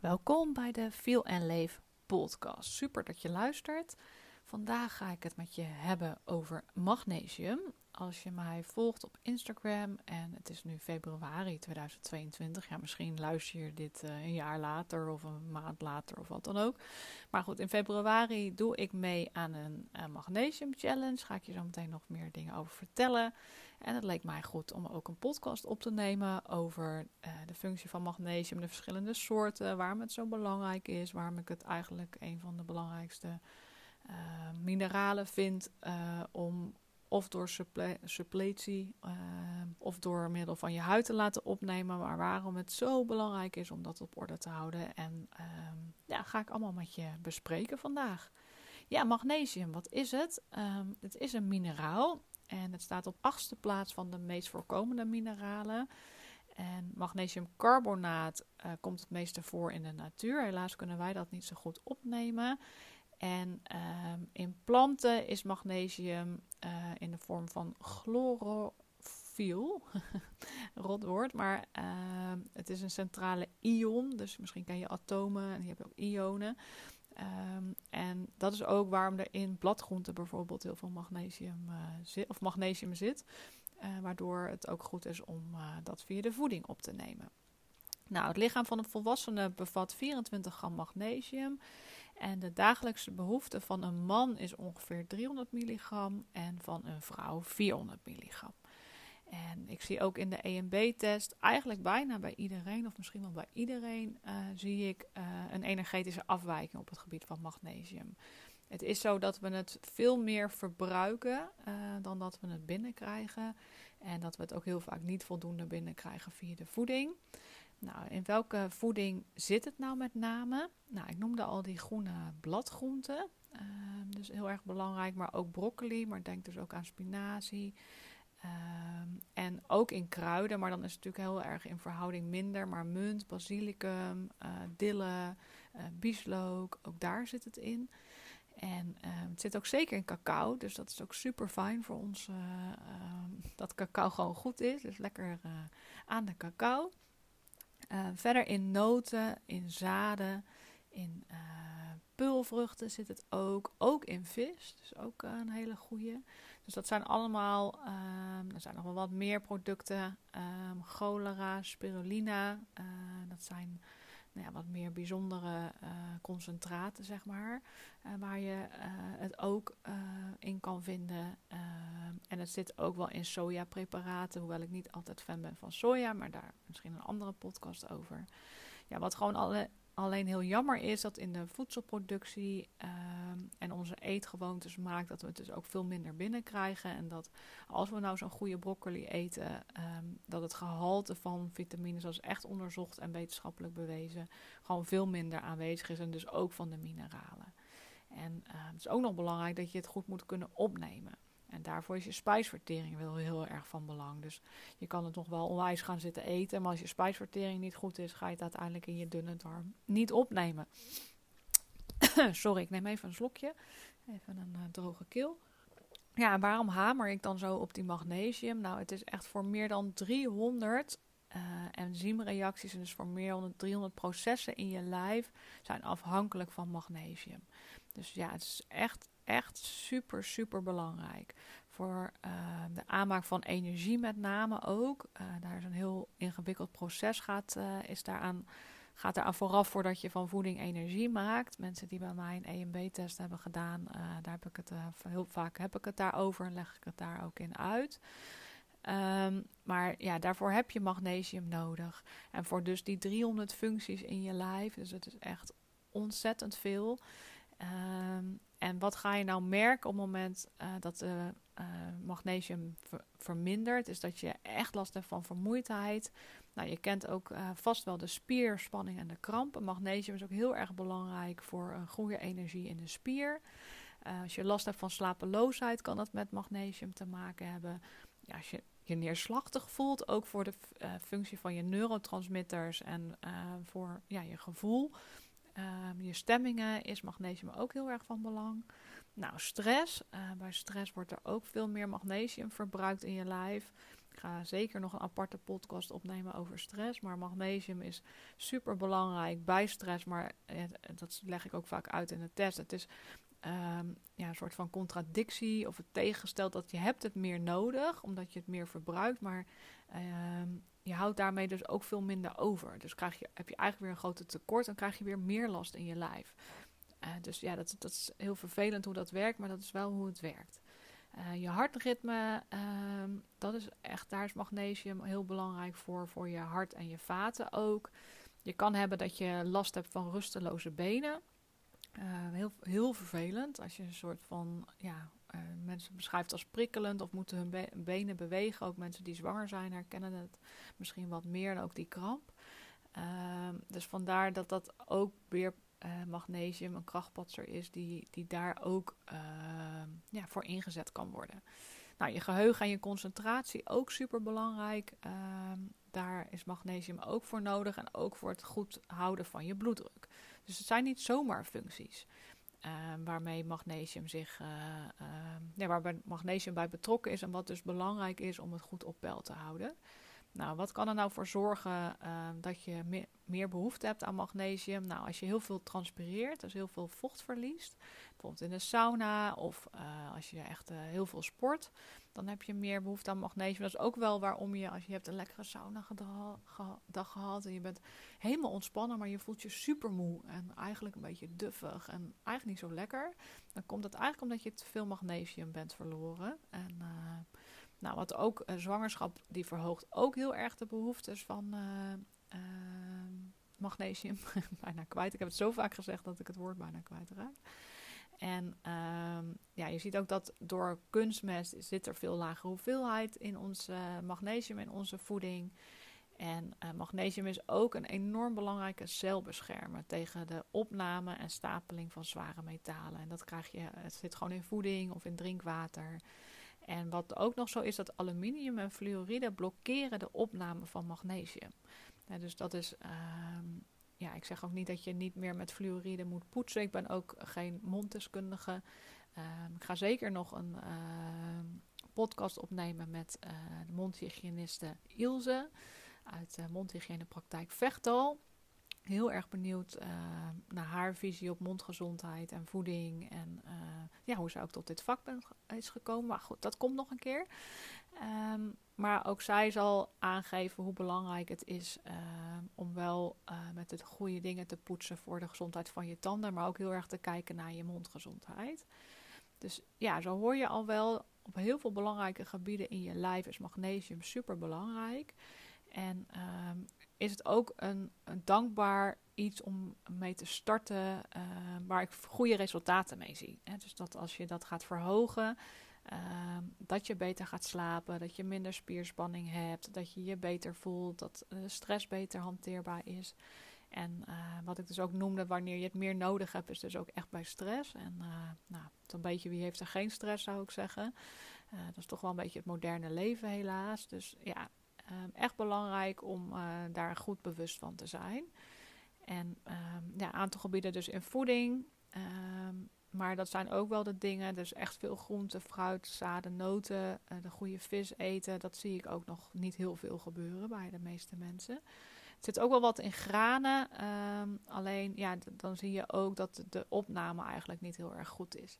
Welkom bij de Feel and Leef podcast. Super dat je luistert. Vandaag ga ik het met je hebben over magnesium. Als je mij volgt op Instagram en het is nu februari 2022, ja, misschien luister je dit uh, een jaar later of een maand later of wat dan ook. Maar goed, in februari doe ik mee aan een uh, magnesium challenge. Ga ik je zo meteen nog meer dingen over vertellen. En het leek mij goed om ook een podcast op te nemen over uh, de functie van magnesium, de verschillende soorten, waarom het zo belangrijk is, waarom ik het eigenlijk een van de belangrijkste mineralen vind om of door supple suppletie of door middel van je huid te laten opnemen, maar waarom het zo belangrijk is om dat op orde te houden. En ja, ga ik allemaal met je bespreken vandaag. Ja, magnesium, wat is het? Um, het is een mineraal en het staat op achtste plaats van de meest voorkomende mineralen. En magnesiumcarbonaat uh, komt het meeste voor in de natuur. Helaas kunnen wij dat niet zo goed opnemen. En uh, in planten is magnesium uh, in de vorm van chlorofiel. Rot woord, maar ehm, het is een centrale ion. Dus misschien ken je atomen en je hebt ook ionen. Um, en dat is ook waarom er in bladgroenten bijvoorbeeld heel veel magnesium, uh, zit, of magnesium zit. Uh, waardoor het ook goed is om dat via de voeding op te nemen. Nou, het lichaam van een volwassene bevat 24 gram magnesium. En de dagelijkse behoefte van een man is ongeveer 300 milligram en van een vrouw 400 milligram. En ik zie ook in de EMB-test, eigenlijk bijna bij iedereen, of misschien wel bij iedereen, uh, zie ik uh, een energetische afwijking op het gebied van magnesium. Het is zo dat we het veel meer verbruiken uh, dan dat we het binnenkrijgen. En dat we het ook heel vaak niet voldoende binnenkrijgen via de voeding. Nou, in welke voeding zit het nou met name? Nou, ik noemde al die groene bladgroenten. dus heel erg belangrijk, maar ook broccoli. Maar denk dus ook aan spinazie. Um, en ook in kruiden, maar dan is het natuurlijk heel erg in verhouding minder. Maar munt, basilicum, uh, dille, uh, bieslook, ook daar zit het in. En uh, het zit ook zeker in cacao, dus dat is ook super fijn voor ons ehm, dat cacao gewoon goed is. Dus lekker eh, aan de cacao. Verder in noten, in zaden, in pulvruchten zit het ook. Ook in vis, dus ook een hele goede. Dus dat zijn allemaal, um, er zijn nog wel wat meer producten. Um, cholera, spirulina, uh, dat zijn nou ja, wat meer bijzondere uh, concentraten, zeg maar. Uh, waar je het ook in kan vinden. En het zit ook wel in sojapreparaten, hoewel ik niet altijd fan ben van soja, maar daar misschien een andere podcast over. Ja, wat gewoon alle, Alleen heel jammer is dat in de voedselproductie uh, en onze eetgewoontes maakt dat we het dus ook veel minder binnenkrijgen. En dat als we nou zo'n goede broccoli eten, um, dat het gehalte van vitamines, zoals echt onderzocht en wetenschappelijk bewezen, gewoon veel minder aanwezig is. En dus ook van de mineralen. En uh, het is ook nog belangrijk dat je het goed moet kunnen opnemen. En daarvoor is je spijsvertering wel heel erg van belang. Dus je kan het nog wel onwijs gaan zitten eten. Maar als je spijsvertering niet goed is, ga je het uiteindelijk in je dunne darm niet opnemen. Sorry, ik neem even een slokje. Even een uh, droge keel. Ja, waarom hamer ik dan zo op die magnesium? Nou, het is echt voor meer dan 300 uh, enzymreacties en dus voor meer dan 300 processen in je lijf zijn afhankelijk van magnesium. Dus ja, het is echt echt super, super belangrijk. Voor uh, de aanmaak van energie met name ook. Uh, daar is een heel ingewikkeld proces gaat, uh, is daaraan, gaat vooraf voordat je van voeding energie maakt. Mensen die bij mij een EMB-test hebben gedaan, daar heb ik het heel vaak heb ik het daarover en leg ik het daar ook in uit. Um, maar ja, daarvoor heb je magnesium nodig. En voor dus die 300 functies in je lijf, dus het is echt ontzettend veel. Um, en wat ga je nou merken op het moment uh, dat de uh, magnesium ver vermindert? Is dat je echt last hebt van vermoeidheid. Nou, je kent ook uh, vast wel de spierspanning en de krampen. Magnesium is ook heel erg belangrijk voor een goede energie in de spier. als je last hebt van slapeloosheid, kan dat met magnesium te maken hebben. Ja, als je je neerslachtig voelt, ook voor de functie van je neurotransmitters en voor ja, je gevoel. Um, je stemmingen is magnesium ook heel erg van belang. Nou, stress. Uh, bij stress wordt er ook veel meer magnesium verbruikt in je lijf. ga zeker nog een aparte podcast opnemen over stress. Maar magnesium is super belangrijk bij stress. Maar eh, dat leg ik ook vaak uit in de test. Het is ehm, ja, een soort van contradictie of het tegengesteld dat je hebt het meer nodig, omdat je het meer verbruikt. Maar ehm, je houdt daarmee dus ook veel minder over. Dus krijg je, heb je eigenlijk weer een grote tekort en krijg je weer meer last in je lijf. Uh, dus ja, dat, dat is heel vervelend hoe dat werkt, maar dat is wel hoe het werkt. Uh, je hartritme, uh, dat is echt, daar is magnesium heel belangrijk voor, voor je hart en je vaten ook. Je kan hebben dat je last hebt van rusteloze benen. Uh, heel, heel vervelend als je een soort van, ja, mensen beschrijft als prikkelend of moeten hun be benen bewegen. Ook mensen die zwanger zijn herkennen het misschien wat meer dan ook die kramp. Ehm, dus vandaar dat dat ook weer uh, magnesium een krachtpatser is die, die daar ook uh, ja, voor ingezet kan worden. Nou, je geheugen en je concentratie ook super belangrijk. Uh, daar is magnesium ook voor nodig en ook voor het goed houden van je bloeddruk. Dus het zijn niet zomaar functies ehm, waarmee magnesium zich, eh, ehm, ja, waar magnesium bij betrokken is en wat dus belangrijk is om het goed op peil te houden. Nou, wat kan er nou voor zorgen uh, dat je meer, behoefte hebt aan magnesium? Nou, als je heel veel transpireert, dus heel veel vocht verliest, bijvoorbeeld in de sauna of uh, als je echt uh, heel veel sport, dan heb je meer behoefte aan magnesium. Dat is ook wel waarom je, als je hebt een lekkere sauna dag gehad en je bent helemaal ontspannen, maar je voelt je super moe en eigenlijk een beetje duffig en eigenlijk niet zo lekker, dan komt dat eigenlijk omdat je te veel magnesium bent verloren. En nou, wat ook zwangerschap, die verhoogt ook heel erg de behoeftes van magnesium. bijna kwijt. Ik heb het zo vaak gezegd dat ik het woord bijna kwijtraak. En ehm, ja, je ziet ook dat door kunstmest zit er veel lagere hoeveelheid in ons magnesium in onze voeding. En magnesium is ook een enorm belangrijke celbeschermer tegen de opname en stapeling van zware metalen. En dat krijg je, het zit gewoon in voeding of in drinkwater. En wat ook nog zo is, dat aluminium en fluoride blokkeren de opname van magnesium. dus dat is, uh, ja, ik zeg ook niet dat je niet meer met fluoride moet poetsen. Ik ben ook geen monddeskundige. Uh, ik ga zeker nog een uh, podcast opnemen met uh, de mondhygiëniste Ilse uit de mondhygiënepraktijk Vechtal heel erg benieuwd uh, naar haar visie op mondgezondheid en voeding. En uh, ja, hoe ze ook tot dit vak is gekomen. Maar goed, dat komt nog een keer. Um, maar ook zij zal aangeven hoe belangrijk het is uh, om wel met de goede dingen te poetsen voor de gezondheid van je tanden. Maar ook heel erg te kijken naar je mondgezondheid. Dus ja, zo hoor je al wel op heel veel belangrijke gebieden in je lijf is magnesium super belangrijk. En um, is het ook een, een, dankbaar iets om mee te starten waar ik goede resultaten mee zie. Hè? Dus dat als je dat gaat verhogen, uh, dat je beter gaat slapen, dat je minder spierspanning hebt, dat je je beter voelt, dat de stress beter hanteerbaar is. En uh, wat ik dus ook noemde, wanneer je het meer nodig hebt, is dus ook echt bij stress. En nou, een beetje wie heeft er geen stress, zou ik zeggen. dat is toch wel een beetje het moderne leven, helaas. Dus ja, um, echt belangrijk om uh, daar goed bewust van te zijn. En um, ja, aantal gebieden dus in voeding. Maar dat zijn ook wel de dingen. Dus echt veel groente, fruit, zaden, noten. Uh, de goede vis eten. Dat zie ik ook nog niet heel veel gebeuren bij de meeste mensen. Er zit ook wel wat in granen. alleen ja, dan zie je ook dat de opname eigenlijk niet heel erg goed is.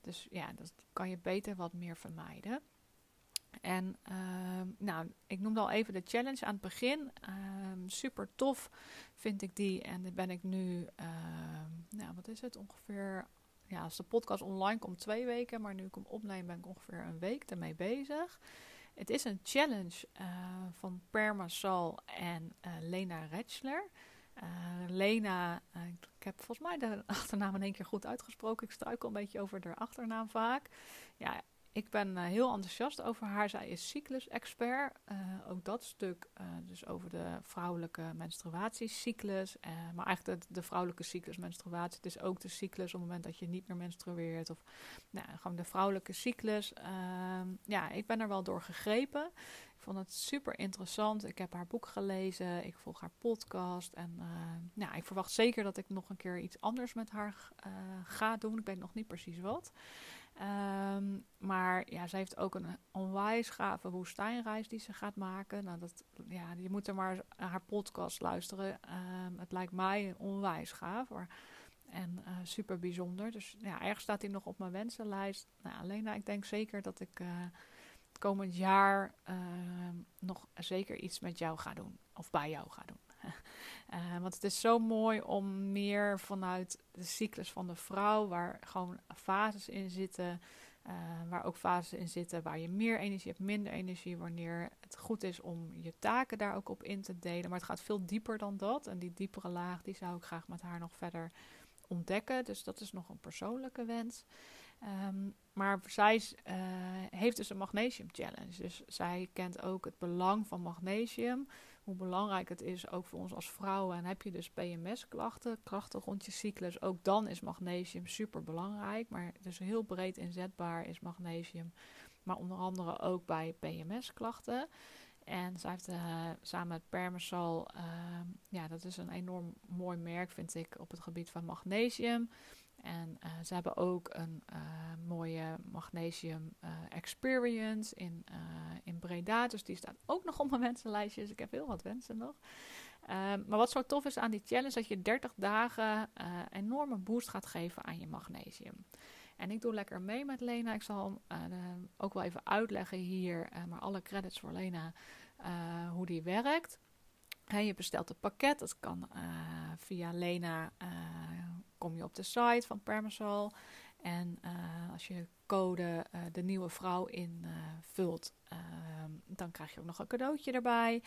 Dus ja, dat kan je beter wat meer vermijden. En uh, nou, ik noemde al even de challenge aan het begin. Uh, super tof vind ik die. En daar ben ik nu, nou wat is het, ongeveer... Ja, als de podcast online komt twee weken, maar nu ik hem opneem ben ik ongeveer een week ermee bezig. Het is een challenge eh, van Permasol en eh, Lena Retschler. Uh, Lena, ik heb volgens mij de achternaam in één keer goed uitgesproken. Ik struikel een beetje over haar achternaam vaak. Ja, ik ben uh, heel enthousiast over haar. Zij is cyclus-expert. Uh, ook dat stuk, uh, dus over de vrouwelijke menstruatiecyclus. maar eigenlijk de, de, vrouwelijke cyclus menstruatie. Het is ook de cyclus op het moment dat je niet meer menstrueert. Of nou, gewoon de vrouwelijke cyclus. Ehm, ja, ik ben er wel door gegrepen. Ik vond het super interessant. Ik heb haar boek gelezen. Ik volg haar podcast. En nou, ik verwacht zeker dat ik nog een keer iets anders met haar ga doen. Ik weet nog niet precies wat. Ehm, maar ja, ze heeft ook een onwijs gave woestijnreis die ze gaat maken. Nou, dat, ja, je moet er maar haar podcast luisteren. Ehm, het lijkt mij onwijs gaaf. en uh, super bijzonder. Dus ja, ergens staat hij nog op mijn wensenlijst. Nou, ik denk zeker dat ik het komend jaar ehm, nog zeker iets met jou ga doen. Of bij jou ga doen. Uh, want het is zo mooi om meer vanuit de cyclus van de vrouw, waar gewoon fases in zitten, uh, waar ook fases in zitten waar je meer energie hebt, minder energie, wanneer het goed is om je taken daar ook op in te delen. Maar het gaat veel dieper dan dat. En die diepere laag, die zou ik graag met haar nog verder ontdekken. Dus dat is nog een persoonlijke wens. Um, maar zij uh, heeft dus een magnesium challenge. Dus zij kent ook het belang van magnesium hoe belangrijk het is, ook voor ons als vrouwen. En heb je dus PMS-klachten, klachten rond je cyclus, ook dan is magnesium super belangrijk. Maar dus heel breed inzetbaar is magnesium. Maar onder andere ook bij PMS-klachten. En zij heeft uh, samen met Permasol, uh, ja, dat is een enorm mooi merk, vind ik, op het gebied van magnesium. En uh, ze hebben ook een uh, mooie magnesium uh, experience in, in Breda. Dus die staat ook nog op mijn wensenlijstje. Dus ik heb heel wat wensen nog. Ehm, maar wat zo tof is aan die challenge, dat je 30 dagen enorme boost gaat geven aan je magnesium. En ik doe lekker mee met Lena. Ik zal ook wel even uitleggen hier, maar alle credits voor Lena, hoe die werkt. Je bestelt het pakket, dat kan via Lena kom je op de site van Permasol. En uh, als je code de nieuwe vrouw invult, uh, dan krijg je ook nog een cadeautje erbij.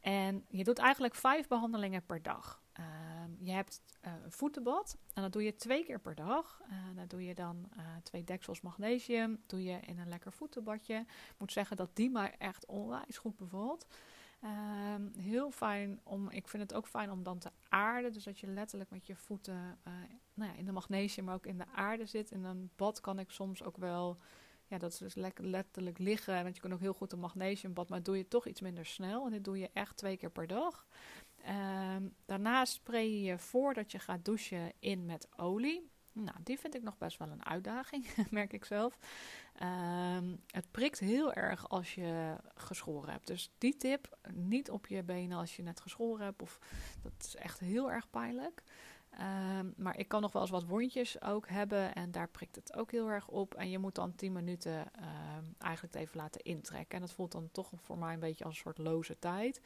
En je doet eigenlijk vijf behandelingen per dag. Ehm, je hebt een voetenbad en dat doe je twee keer per dag. dat doe je dan twee deksels magnesium. Doe je in een lekker voetenbadje. Ik moet zeggen dat die mij echt onwijs goed bevalt. Um, heel fijn om, ik vind het ook fijn om dan te aarden. Dus dat je letterlijk met je voeten uh, nou ja, in de magnesium, maar ook in de aarde zit. In een bad kan ik soms ook wel, ja, dat is dus letterlijk liggen. Want je kan ook heel goed een magnesiumbad, maar doe je toch iets minder snel. En dit doe je echt twee keer per dag. Um, daarnaast spray je je voordat je gaat douchen in met olie. Nou, die vind ik nog best wel een uitdaging, merk ik zelf. Ehm, het prikt heel erg als je geschoren hebt. Dus die tip, niet op je benen als je net geschoren hebt. Of, dat is echt heel erg pijnlijk. Ehm, maar ik kan nog wel eens wat wondjes ook hebben en daar prikt het ook heel erg op. En je moet dan 10 minuten um, eigenlijk het even laten intrekken. En dat voelt dan toch voor mij een beetje als een soort loze tijd.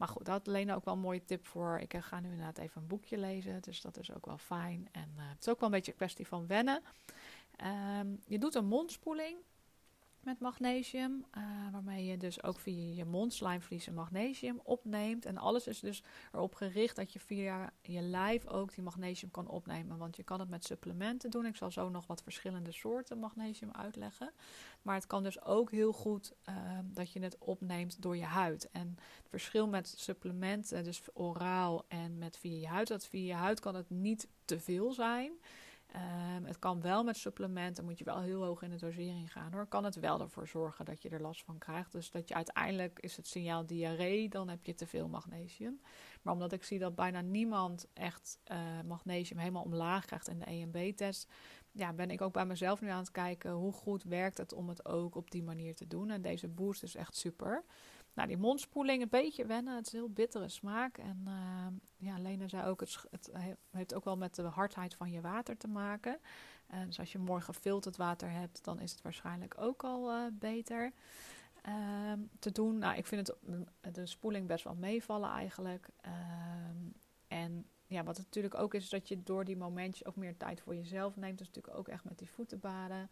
Maar goed, dat Lena ook wel een mooie tip voor. Ik eh, ga nu inderdaad even een boekje lezen, dus dat is ook wel fijn. En uh, het is ook wel een beetje een kwestie van wennen. Um, je doet een mondspoeling met magnesium, uh, waarmee je dus ook via je mondslijmvliezen magnesium opneemt. En alles is dus erop gericht dat je via je lijf ook die magnesium kan opnemen. Want je kan het met supplementen doen. Ik zal zo nog wat verschillende soorten magnesium uitleggen. Maar het kan dus ook heel goed uh, dat je het opneemt door je huid. En het verschil met supplementen, dus oraal en met via je huid, dat via je huid kan het niet te veel zijn. Um, het kan wel met supplementen, moet je wel heel hoog in de dosering gaan hoor. Kan het wel ervoor zorgen dat je er last van krijgt. Dus dat je uiteindelijk is het signaal diarree, dan heb je te veel magnesium. Maar omdat ik zie dat bijna niemand echt uh, magnesium helemaal omlaag krijgt in de EMB-test, ja, ben ik ook bij mezelf nu aan het kijken hoe goed werkt het om het ook op die manier te doen. En deze boost is echt super. Nou, die mondspoeling, een beetje wennen. Het is een heel bittere smaak. En uh, ja, Lena zei ook, het, het, heeft ook wel met de hardheid van je water te maken. Uh, dus als je mooi gefilterd water hebt, dan is het waarschijnlijk ook al uh, beter ehm, te doen. Nou, ik vind het de spoeling best wel meevallen eigenlijk. Ehm, en ja, wat het natuurlijk ook is, is dat je door die momentjes ook meer tijd voor jezelf neemt. Dus natuurlijk ook echt met die voetenbaden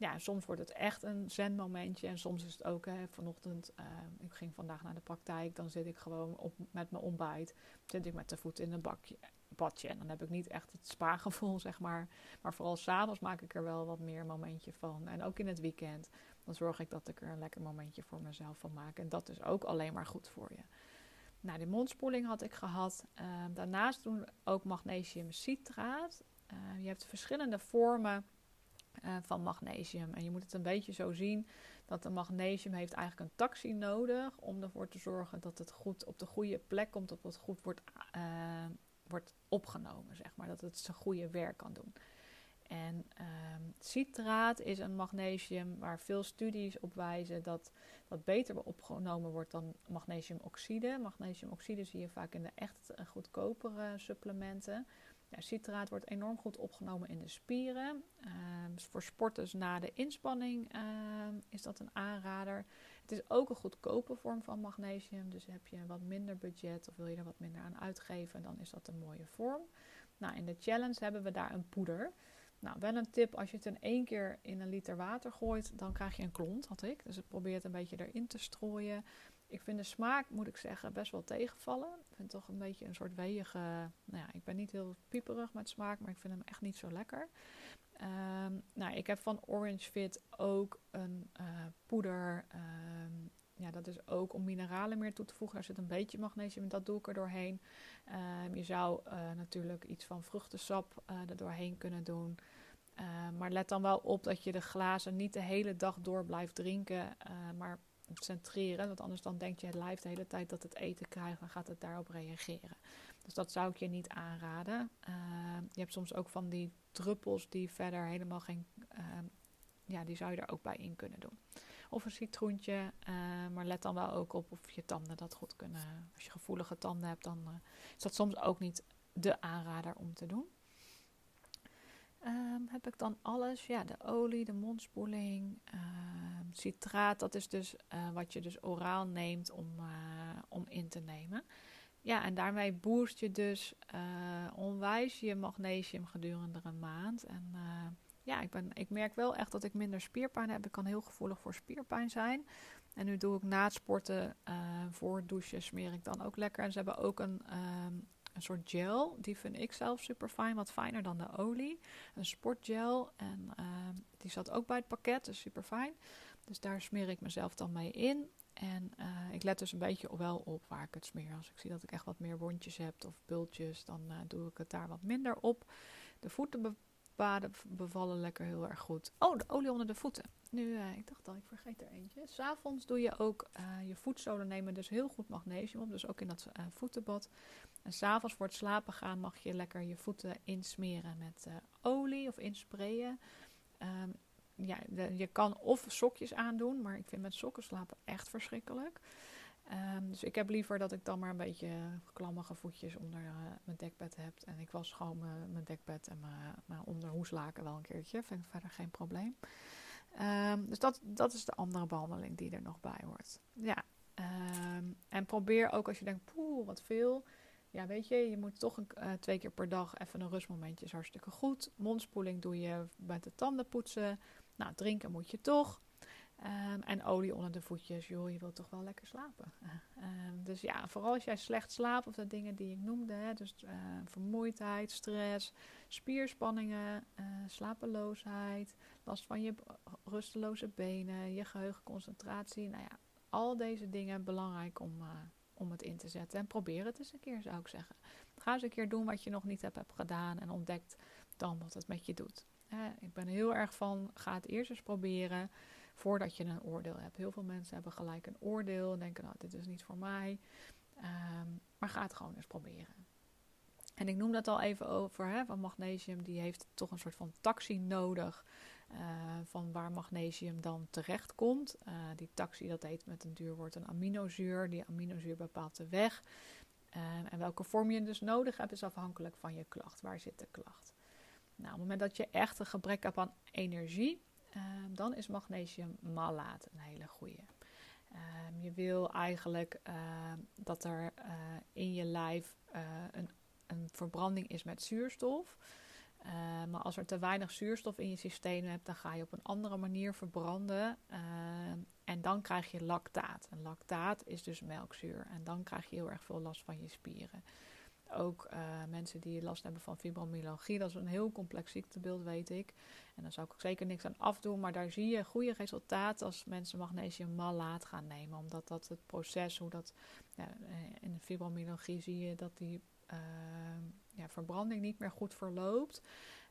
ja, soms wordt het echt een zenmomentje. En soms is het ook, hè, vanochtend, uh, ik ging vandaag naar de praktijk. Dan zit ik gewoon op, met mijn ontbijt. Zit ik met de voet in een bakje, badje. En dan heb ik niet echt het spaargevoel, zeg maar. Maar vooral s'avonds maak ik er wel wat meer momentje van. En ook in het weekend. Dan zorg ik dat ik er een lekker momentje voor mezelf van maak. En dat is ook alleen maar goed voor je. Nou, die mondspoeling had ik gehad. Uh, daarnaast doen we ook magnesium citraat. Uh, je hebt verschillende vormen uh, van magnesium. En je moet het een beetje zo zien dat de magnesium heeft eigenlijk een taxi nodig om ervoor te zorgen dat het goed op de goede plek komt, dat het goed wordt, uh, wordt opgenomen, zeg maar. Dat het zijn goede werk kan doen. En ehm, citraat is een magnesium waar veel studies op wijzen dat dat beter opgenomen wordt dan magnesiumoxide. Magnesiumoxide zie je vaak in de echt goedkopere supplementen. Citraat wordt enorm goed opgenomen in de spieren. Ehm, voor sporters na de inspanning ehm, is dat een aanrader. Het is ook een goedkope vorm van magnesium. Dus heb je wat minder budget of wil je er wat minder aan uitgeven, dan is dat een mooie vorm. Nou, in de challenge hebben we daar een poeder. Nou, wel een tip, als je het in één keer in een liter water gooit, dan krijg je een klont, had ik. Dus het een beetje erin te strooien. Ik vind de smaak, moet ik zeggen, best wel tegenvallen. Ik vind het toch een beetje een soort weeige... Nou ja, ik ben niet heel pieperig met smaak, maar ik vind hem echt niet zo lekker. Ehm, nou, ik heb van Orange Fit ook een uh, poeder. Ehm, ja, dat is ook om mineralen meer toe te voegen. Daar zit een beetje magnesium in, dat doe ik er doorheen. Ehm, je zou uh, natuurlijk iets van vruchtensap uh, er doorheen kunnen doen. maar let dan wel op dat je de glazen niet de hele dag door blijft drinken. maar centreren. Want anders dan denkt je het lijf de hele tijd dat het eten krijgt. Dan gaat het daarop reageren. Dus dat zou ik je niet aanraden. Ehm, je hebt soms ook van die druppels die verder helemaal geen... Ehm, ja, die zou je er ook bij in kunnen doen. Of een citroentje. Ehm, maar let dan wel ook op of je tanden dat goed kunnen. Als je gevoelige tanden hebt, dan uh, is dat soms ook niet de aanrader om te doen. Um, heb ik dan alles? Ja, de olie, de mondspoeling, um, citraat. Dat is dus uh, wat je dus oraal neemt om, uh, om in te nemen. Ja, en daarmee boost je dus uh, onwijs je magnesium gedurende een maand. En ja, ik, ben, ik merk wel echt dat ik minder spierpijn heb. Ik kan heel gevoelig voor spierpijn zijn. En nu doe ik na het sporten, voor douchen, smeer ik dan ook lekker. En ze hebben ook een, um, een soort gel. Die vind ik zelf super fijn, wat fijner dan de olie. Een sportgel. En uh, die zat ook bij het pakket, dus super fijn. Dus daar smeer ik mezelf dan mee in. En uh, ik let dus een beetje wel op waar ik het smeer. Als ik zie dat ik echt wat meer wondjes heb of bultjes, dan uh, doe ik het daar wat minder op. De voetenbaden bevallen lekker heel erg goed. Oh, de olie onder de voeten. Nu, uh, ik dacht al, ik vergeet er eentje. S'avonds doe je ook je voetzolen nemen dus heel goed magnesium op. Dus ook in dat voetenbad. En s'avonds voor het slapen gaan mag je lekker je voeten insmeren met olie of insprayen. Um, ja, je kan of sokjes aandoen, maar ik vind met sokken slapen echt verschrikkelijk. Um, dus ik heb liever dat ik dan maar een beetje klammige voetjes onder uh, mijn dekbed heb. En ik was gewoon mijn dekbed en mijn onderhoeslaken wel een keertje. Vind ik verder geen probleem. Um, dus dat, dat is de andere behandeling die er nog bij hoort. Ja, en probeer ook als je denkt, poeh, wat veel ja, weet je, je moet toch een, uh, twee keer per dag even een rustmomentje is hartstikke goed. Mondspoeling doe je met de tanden poetsen. Nou, drinken moet je toch. Um, en olie onder de voetjes, joh, je wilt toch wel lekker slapen. Um, dus ja, vooral als jij slecht slaapt, of de dingen die ik noemde, hè, dus uh, vermoeidheid, stress, spierspanningen, uh, slapeloosheid, last van je rusteloze benen, je geheugenconcentratie. Nou ja, al deze dingen belangrijk om, uh, om het in te zetten. En probeer het eens een keer, zou ik zeggen. Ga eens een keer doen wat je nog niet hebt, hebt gedaan en ontdekt dan wat het met je doet. ik ben heel erg van, ga het eerst eens proberen voordat je een oordeel hebt. Heel veel mensen hebben gelijk een oordeel en denken, nou, dit is niet voor mij. Ehm, maar ga het gewoon eens proberen. En ik noem dat al even over, hè, van magnesium, die heeft toch een soort van taxi nodig uh, van waar magnesium dan terecht komt. Uh, die taxi, dat heet met een duur woord een aminozuur. Die aminozuur bepaalt de weg. Uh, en welke vorm je dus nodig hebt, is afhankelijk van je klacht. Waar zit de klacht? Nou, op het moment dat je echt een gebrek hebt aan energie, dan is magnesium malaat een hele goede. Ehm, je wil eigenlijk dat er in je lijf een, een verbranding is met zuurstof. Maar als er te weinig zuurstof in je systeem hebt, dan ga je op een andere manier verbranden. En dan krijg je lactaat. Lactaat is dus melkzuur. En dan krijg je heel erg veel last van je spieren. Ook uh, mensen die last hebben van fibromyalgie, dat is een heel complex ziektebeeld, weet ik. En daar zou ik ook zeker niks aan afdoen. Maar daar zie je goede resultaten als mensen magnesium malaat gaan nemen. Omdat dat het proces, hoe dat ja, in de fibromyalgie zie je dat die Ehm, ja, verbranding niet meer goed verloopt.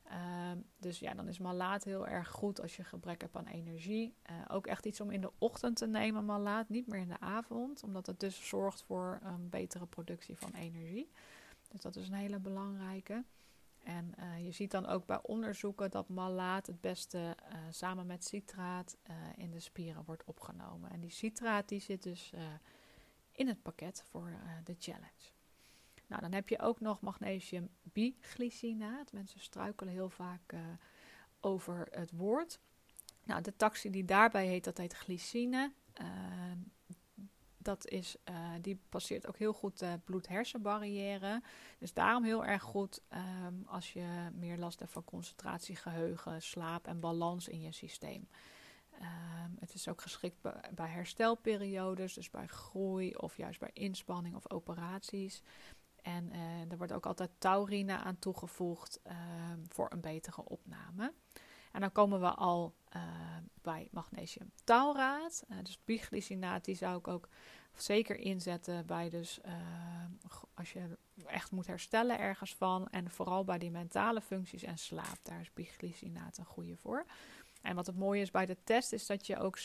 Ehm, dus ja, dan is malaat heel erg goed als je gebrek hebt aan energie. Uh, ook echt iets om in de ochtend te nemen, malaat, niet meer in de avond, omdat het dus zorgt voor een betere productie van energie. Dus dat is een hele belangrijke. En uh, je ziet dan ook bij onderzoeken dat malaat het beste uh, samen met citraat uh, in de spieren wordt opgenomen. En die citraat die zit dus in het pakket voor de challenge. Nou, dan heb je ook nog magnesium biglycinaat. Mensen struikelen heel vaak over het woord. Nou, de taxi die daarbij heet, dat heet glycine. Ehm, dat is, uh, die passeert ook heel goed de bloed-hersenbarrière. Dus daarom heel erg goed um, als je meer last hebt van concentratie, geheugen, slaap en balans in je systeem. Um, het is ook geschikt bij, herstelperiodes, dus bij groei of juist bij inspanning of operaties. En uh, er wordt ook altijd taurine aan toegevoegd um, voor een betere opname. En dan komen we al uh, bij magnesium tauraat. Uh, dus biglycinaat, die zou ik ook zeker inzetten bij dus uh, als je echt moet herstellen ergens van. En vooral bij die mentale functies en slaap. Daar is biglycinaat een goede voor. En wat het mooie is bij de test, is dat je ook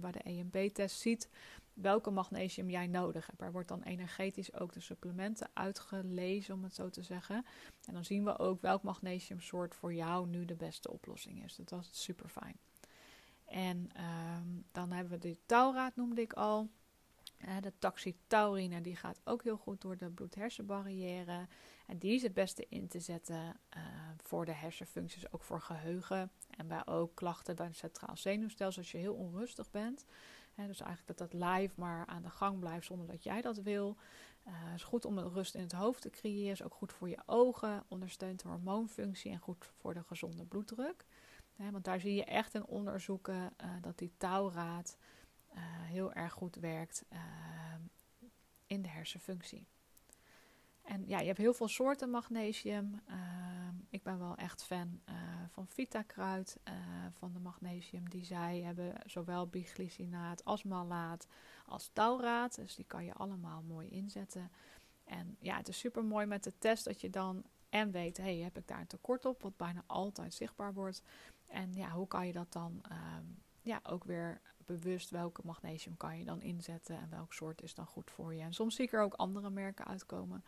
bij de EMB-test ziet welke magnesium jij nodig hebt. Er wordt dan energetisch ook de supplementen uitgelezen, om het zo te zeggen. En dan zien we ook welk magnesiumsoort voor jou nu de beste oplossing is. Dat was super fijn. En um, dan hebben we de tauraat, noemde ik al. De taxitaurine die gaat ook heel goed door de bloed-hersenbarrière. En die is het beste in te zetten uh, voor de hersenfuncties, ook voor geheugen. En bij ook klachten bij het centraal zenuwstelsel als je heel onrustig bent dus eigenlijk dat dat live maar aan de gang blijft zonder dat jij dat wil. Het uh, is goed om een rust in het hoofd te creëren. Is ook goed voor je ogen. Ondersteunt de hormoonfunctie en goed voor de gezonde bloeddruk. want daar zie je echt in onderzoeken uh, dat die touwraad uh, heel erg goed werkt in de hersenfunctie. En ja, je hebt heel veel soorten magnesium. Ehm, ik ben wel echt fan uh, van Vitakruid, uh, van de magnesium die zij hebben. Zowel biglycinaat als malaat als tauraat. Dus die kan je allemaal mooi inzetten. En ja, het is super mooi met de test dat je dan en weet, hey, heb ik daar een tekort op, wat bijna altijd zichtbaar wordt. En ja, hoe kan je dat dan um, ja, ook weer bewust welke magnesium kan je dan inzetten en welk soort is dan goed voor je. En soms zie ik er ook andere merken uitkomen.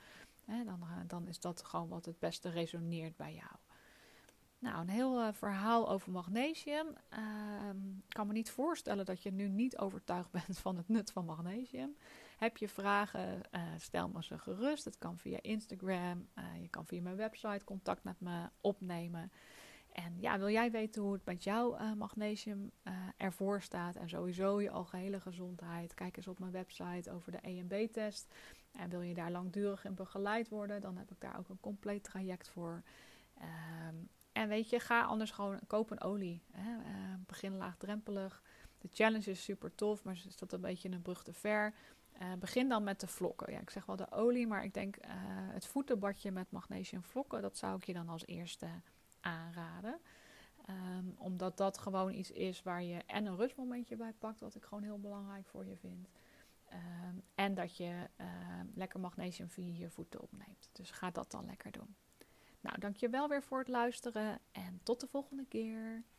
Dan, uh, dan is dat gewoon wat het beste resoneert bij jou. Nou, een heel uh, verhaal over magnesium. Uh, ik kan me niet voorstellen dat je nu niet overtuigd bent van het nut van magnesium. Heb je vragen, uh, stel me ze gerust. Het kan via Instagram. je kan via mijn website contact met me opnemen. En ja, wil jij weten hoe het met jouw magnesium ervoor staat en sowieso je algehele gezondheid? Kijk eens op mijn website over de EMB-test. En wil je daar langdurig in begeleid worden, dan heb ik daar ook een compleet traject voor. Um, en weet je, ga anders gewoon kopen olie. Hè. Uh, begin laagdrempelig. De challenge is super tof, maar is dat een beetje een brug te ver. Uh, begin dan met de vlokken. Ja, ik zeg wel de olie, maar ik denk het voetenbadje met magnesiumvlokken, dat zou ik je dan als eerste aanraden. Um, omdat dat gewoon iets is waar je en een rustmomentje bij pakt, wat ik gewoon heel belangrijk voor je vind. Um, en dat je uh, lekker magnesium via je voeten opneemt. Dus ga dat dan lekker doen. Nou, dankjewel weer voor het luisteren en tot de volgende keer.